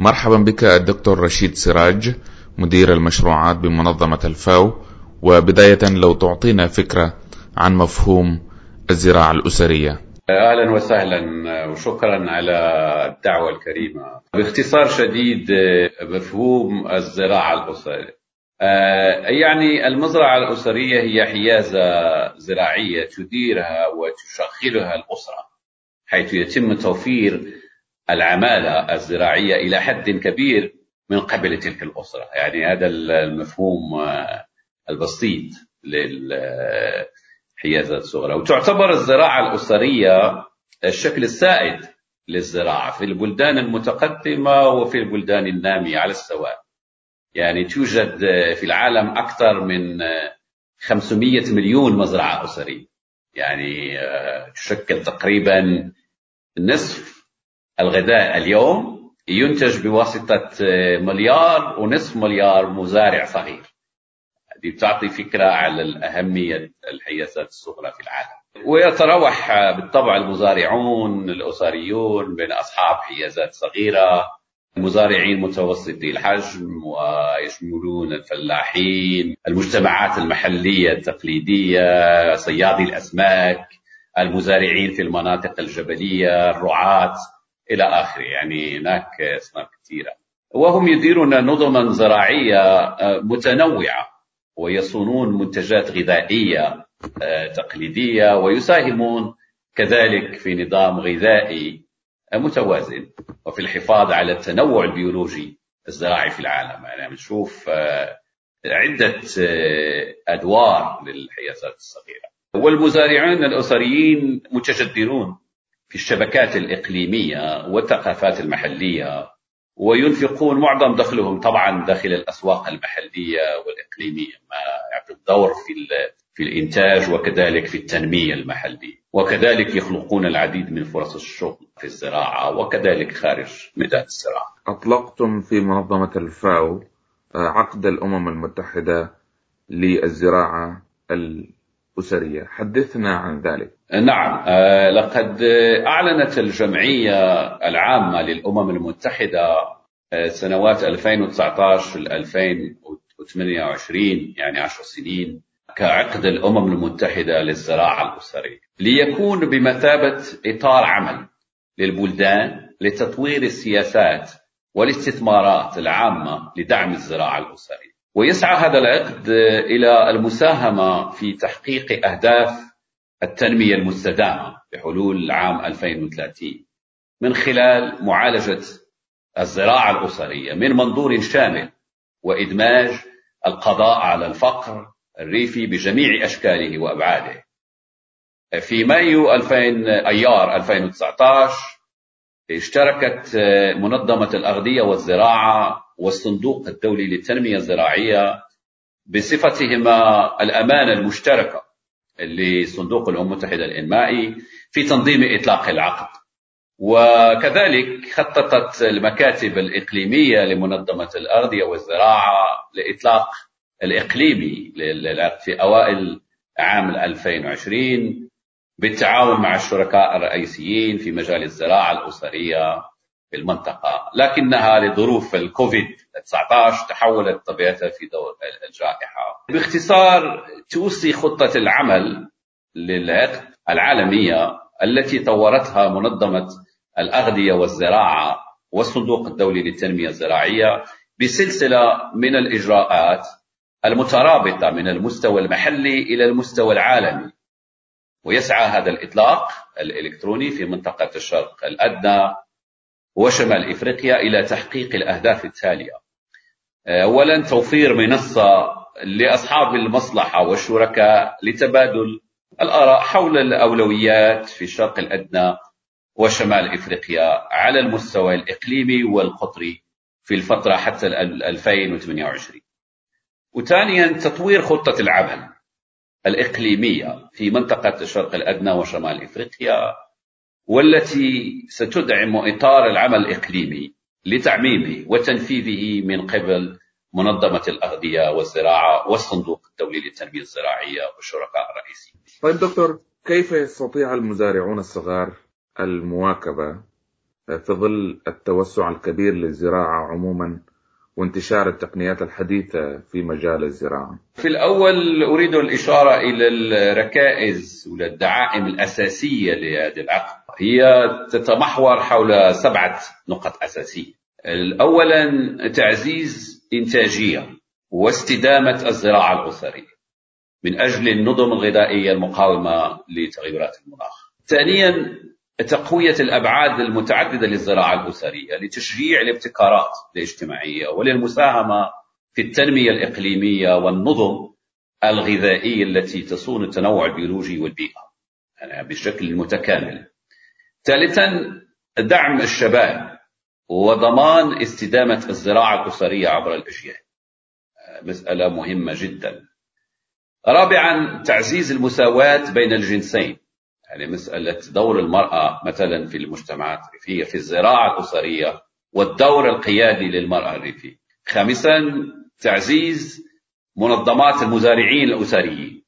مرحبا بك الدكتور رشيد سراج مدير المشروعات بمنظمة الفاو وبداية لو تعطينا فكرة عن مفهوم الزراعة الأسرية أهلا وسهلا وشكرا على الدعوة الكريمة. باختصار شديد مفهوم الزراعة الأسرية. يعني المزرعة الأسرية هي حيازة زراعية تديرها وتشغلها الأسرة حيث يتم توفير العمالة الزراعية إلى حد كبير من قبل تلك الأسرة، يعني هذا المفهوم البسيط لل حيازة الصغرى. وتعتبر الزراعة الأسرية الشكل السائد للزراعة في البلدان المتقدمة وفي البلدان النامية على السواء. يعني توجد في العالم أكثر من 500 مليون مزرعة أسرية. يعني تشكل تقريبا نصف الغذاء اليوم ينتج بواسطة مليار ونصف مليار مزارع صغير. دي بتعطي فكرة على الأهمية الحيازات الصغرى في العالم. ويتراوح بالطبع المزارعون الأسريون بين أصحاب حيازات صغيرة المزارعين متوسطي الحجم ويشملون الفلاحين المجتمعات المحلية التقليدية صيادي الأسماك المزارعين في المناطق الجبلية الرعاة. إلى آخره. يعني هناك أصناف كثيرة. وهم يديرون نظما زراعية متنوعة ويصونون منتجات غذائية تقليدية ويساهمون كذلك في نظام غذائي متوازن. وفي الحفاظ على التنوع البيولوجي الزراعي في العالم. يعني بنشوف عدة أدوار للحيازات الصغيرة. والمزارعين الأسريين متجدرون. في الشبكات الإقليمية والثقافات المحلية وينفقون معظم دخلهم طبعا داخل الأسواق المحلية والإقليمية ما يعطي دور في في الإنتاج وكذلك في التنمية المحلية وكذلك يخلقون العديد من فرص الشغل في الزراعة وكذلك خارج ميدان الزراعة. أطلقتم في منظمة الفاو عقد الأمم المتحدة للزراعة الأسرية، حدثنا عن ذلك. نعم. لقد أعلنت الجمعية العامة للأمم المتحدة سنوات 2019 ل 2028 يعني 10 سنين كعقد الأمم المتحدة للزراعة الأسرية ليكون بمثابة إطار عمل للبلدان لتطوير السياسات والاستثمارات العامة لدعم الزراعة الأسرية. ويسعى هذا العقد إلى المساهمة في تحقيق أهداف التنمية المستدامة بحلول عام 2030 من خلال معالجة الزراعة الأسرية من منظور شامل وإدماج القضاء على الفقر الريفي بجميع أشكاله وأبعاده. في مايو 2000 أيار 2019 اشتركت منظمة الأغذية والزراعة والصندوق الدولي للتنمية الزراعية بصفتهما الأمانة المشتركة لصندوق الأمم المتحدة الإنمائي في تنظيم إطلاق العقد. وكذلك خططت المكاتب الإقليمية لمنظمة الاغذيه والزراعة لإطلاق الإقليمي للعقد في أوائل عام 2020 بالتعاون مع الشركاء الرئيسيين في مجال الزراعة الأسرية في المنطقة لكنها لظروف الكوفيد 19 تحولت طبيعتها في دور الجائحة. باختصار توصي خطة العمل للعقد العالمية التي طورتها منظمة الأغذية والزراعة والصندوق الدولي للتنمية الزراعية بسلسلة من الإجراءات المترابطة من المستوى المحلي إلى المستوى العالمي. ويسعى هذا الإطلاق الإلكتروني في منطقة الشرق الأدنى وشمال إفريقيا إلى تحقيق الأهداف التالية. اولا توفير منصة لأصحاب المصلحة والشركاء لتبادل الآراء حول الأولويات في الشرق الأدنى وشمال إفريقيا على المستوى الإقليمي والقطري في الفترة حتى 2028. وثانيا تطوير خطة العمل الإقليمية في منطقة الشرق الأدنى وشمال إفريقيا والتي ستدعم إطار العمل الإقليمي لتعميمه وتنفيذه من قبل منظمة الأغذية والزراعة والصندوق الدولي للتنمية الزراعية والشركاء الرئيسيين. طيب دكتور كيف يستطيع المزارعون الصغار المواكبة في ظل التوسع الكبير للزراعة عموما وانتشار التقنيات الحديثة في مجال الزراعة في الأول أريد الإشارة إلى الركائز والدعائم الأساسية لهذه العقد هي تتمحور حول سبعة نقط أساسية. أولا تعزيز إنتاجية واستدامة الزراعة الأسرية من أجل النظم الغذائية المقاومة لتغيرات المناخ. ثانيا تقوية الأبعاد المتعددة للزراعة الأسرية لتشجيع الابتكارات الاجتماعية وللمساهمة في التنمية الإقليمية والنظم الغذائية التي تصون التنوع البيولوجي والبيئة. يعني بشكل متكامل. ثالثا دعم الشباب وضمان استدامة الزراعة الأسرية عبر الأجيال مسألة مهمة جدا. رابعا تعزيز المساواة بين الجنسين. يعني مسألة دور المرأة مثلا في المجتمعات الريفية في الزراعة الأسرية والدور القيادي للمرأة الريفية خامسا تعزيز منظمات المزارعين الأسريين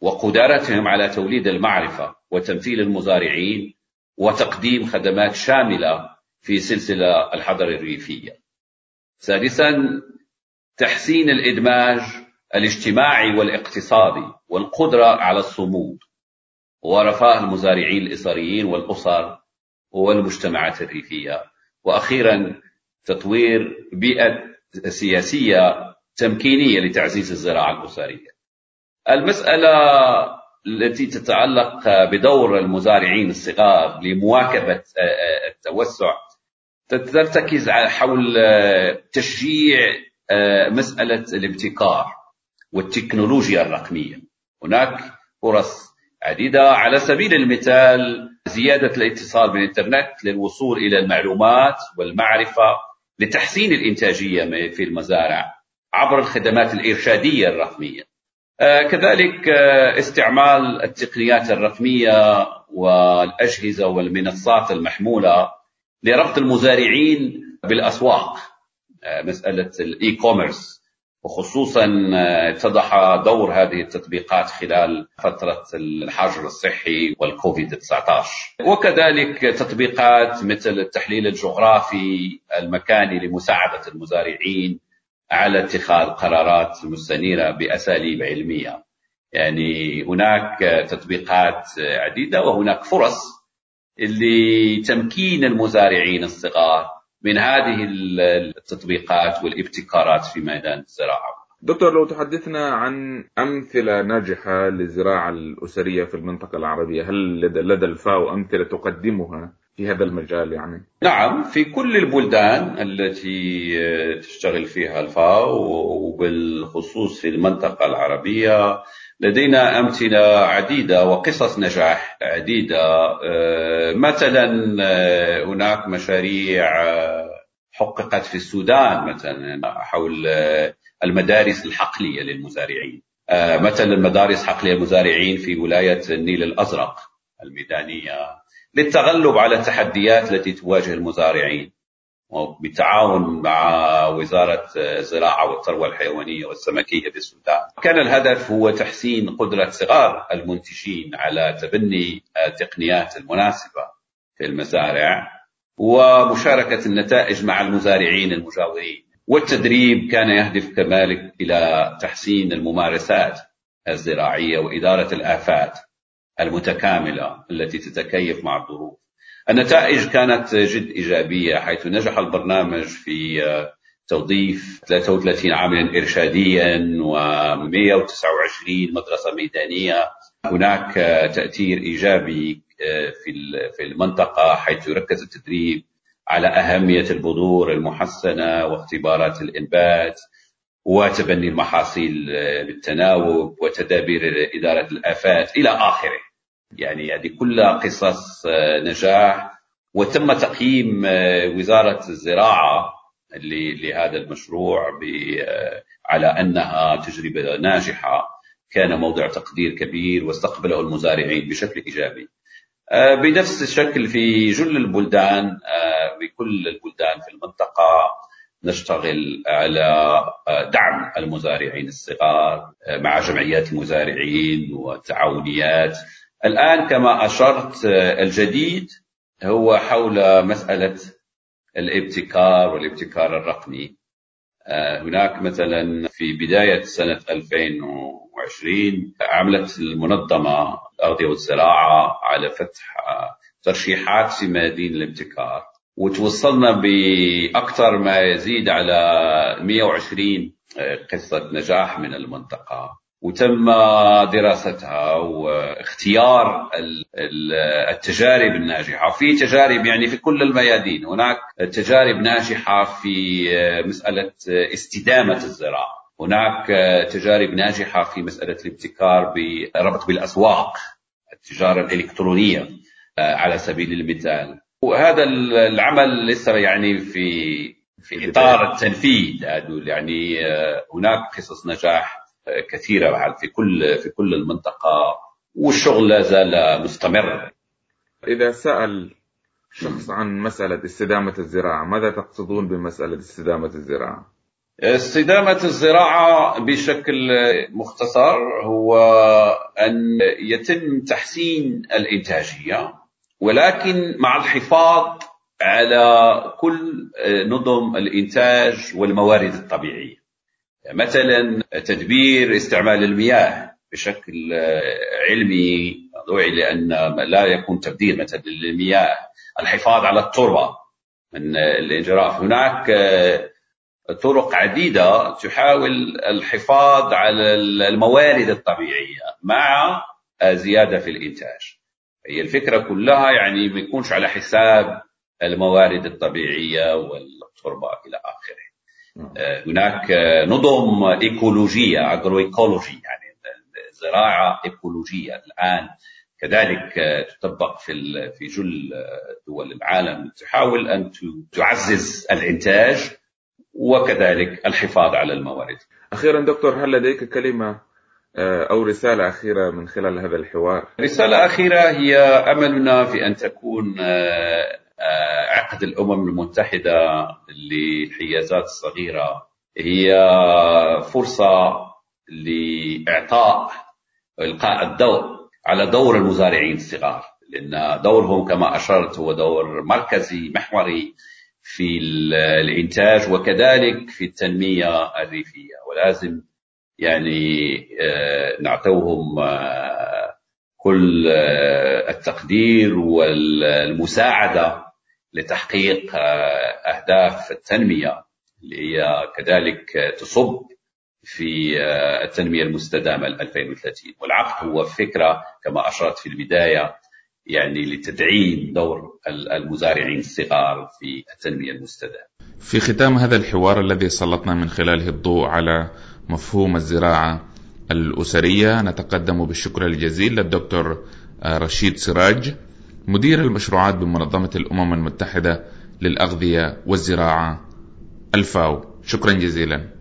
وقدرتهم على توليد المعرفة وتمثيل المزارعين وتقديم خدمات شاملة في سلسلة الحضر الريفية. سادسا تحسين الإدماج الاجتماعي والاقتصادي والقدرة على الصمود. ورفاه المزارعين الإسرائيليين والأسر والمجتمعات الريفية. وأخيرا تطوير بيئة سياسية تمكينية لتعزيز الزراعة الأسرية. المسألة التي تتعلق بدور المزارعين الصغار لمواكبة التوسع ترتكز حول تشجيع مسألة الابتكار والتكنولوجيا الرقمية. هناك فرص عديدة على سبيل المثال زيادة الاتصال بالإنترنت للوصول إلى المعلومات والمعرفة لتحسين الإنتاجية في المزارع عبر الخدمات الإرشادية الرقمية. آه، كذلك آه، استعمال التقنيات الرقمية والأجهزة والمنصات المحمولة لربط المزارعين بالأسواق آه، مسألة ال e-commerce وخصوصا اتضح دور هذه التطبيقات خلال فترة الحجر الصحي والكوفيد 19 وكذلك تطبيقات مثل التحليل الجغرافي المكاني لمساعدة المزارعين على اتخاذ قرارات مستنيرة بأساليب علمية. يعني هناك تطبيقات عديدة وهناك فرص لتمكين المزارعين الصغار من هذه التطبيقات والابتكارات في ميدان الزراعة. دكتور لو تحدثنا عن أمثلة ناجحة للزراعة الأسرية في المنطقة العربية هل لدى الفاو أمثلة تقدمها في هذا المجال يعني؟ نعم في كل البلدان التي تشتغل فيها الفاو وبالخصوص في المنطقة العربية لدينا أمثلة عديدة وقصص نجاح عديدة. آه، مثلا آه، هناك مشاريع آه، حققت في السودان مثلا حول المدارس الحقلية للمزارعين. مثلا المدارس حقلية للمزارعين في ولاية النيل الأزرق الميدانية للتغلب على التحديات التي تواجه المزارعين وبالتعاون مع وزارة الزراعة والثروة الحيوانية والسمكية بالسودان. كان الهدف هو تحسين قدرة صغار المنتجين على تبني التقنيات المناسبة في المزارع ومشاركة النتائج مع المزارعين المجاورين. والتدريب كان يهدف كذلك إلى تحسين الممارسات الزراعية وإدارة الآفات المتكاملة التي تتكيف مع الظروف. النتائج كانت جد إيجابية حيث نجح البرنامج في توظيف 33 عاملا إرشاديا و129 مدرسة ميدانية. هناك تأثير إيجابي في المنطقة حيث يركز التدريب على أهمية البذور المحسنة واختبارات الإنبات وتبني المحاصيل بالتناوب وتدابير إدارة الآفات إلى آخره. يعني هذه كلها قصص آه، نجاح. وتم تقييم آه، وزارة الزراعة لهذا المشروع آه، على أنها تجربة ناجحة. كان موضع تقدير كبير واستقبله المزارعين بشكل إيجابي. بنفس الشكل في جل البلدان بكل البلدان في المنطقة نشتغل على دعم المزارعين الصغار مع جمعيات المزارعين والتعاونيات. الآن كما أشرت الجديد هو حول مسألة الابتكار والابتكار الرقمي. آه، هناك مثلا في بداية سنة 2020 عملت المنظمة الأغذية والزراعة على فتح آه، ترشيحات في ميادين الابتكار وتوصلنا بأكثر ما يزيد على 120 آه، قصة نجاح من المنطقة. وتم دراستها واختيار التجارب الناجحة. في تجارب يعني في كل الميادين. هناك تجارب ناجحة في مسألة استدامة الزراعة. هناك تجارب ناجحة في مسألة الابتكار بربط بالأسواق التجارة الإلكترونية على سبيل المثال. وهذا العمل لسه يعني في في إطار التنفيذ يعني هناك قصص نجاح كثيرة في كل في كل المنطقة والشغل لا زال مستمر إذا سأل شخص عن مسألة استدامة الزراعة ماذا تقصدون بمسألة استدامة الزراعة؟ استدامة الزراعة بشكل مختصر هو أن يتم تحسين الإنتاجية ولكن مع الحفاظ على كل نظم الإنتاج والموارد الطبيعية مثلا تدبير استعمال المياه بشكل علمي موضوعي لأن لا يكون تبديل مثلا للمياه الحفاظ على التربة من الانجراف. هناك طرق عديدة تحاول الحفاظ على الموارد الطبيعية مع زيادة في الإنتاج. هي الفكرة كلها يعني ما يكونش على حساب الموارد الطبيعية والتربة إلى آخره. هناك نظم ايكولوجية agroécologie يعني زراعة ايكولوجية الآن كذلك تطبق في في جل دول العالم تحاول أن تعزز الإنتاج وكذلك الحفاظ على الموارد. أخيرا دكتور هل لديك كلمة آه، أو رسالة أخيرة من خلال هذا الحوار؟ رسالة أخيرة هي أملنا في أن تكون آه، عقد الأمم المتحدة للحيازات الصغيرة. هي فرصة لإعطاء إلقاء الضوء على دور المزارعين الصغار لأن دورهم كما أشرت هو دور مركزي محوري في الإنتاج وكذلك في التنمية الريفية. ولازم يعني آه، نعطوهم آه، كل آه، التقدير والمساعدة لتحقيق آه، أهداف التنمية اللي هي كذلك تصب في آه، التنمية المستدامة 2030 والعقد هو فكرة كما أشرت في البداية يعني لتدعيم دور المزارعين الصغار في التنمية المستدامة. في ختام هذا الحوار الذي سلطنا من خلاله الضوء على مفهوم الزراعة الأسرية نتقدم بالشكر الجزيل للدكتور آه، رشيد سراج. مدير المشروعات بمنظمة الأمم المتحدة للأغذية والزراعة الفاو. شكرا جزيلا.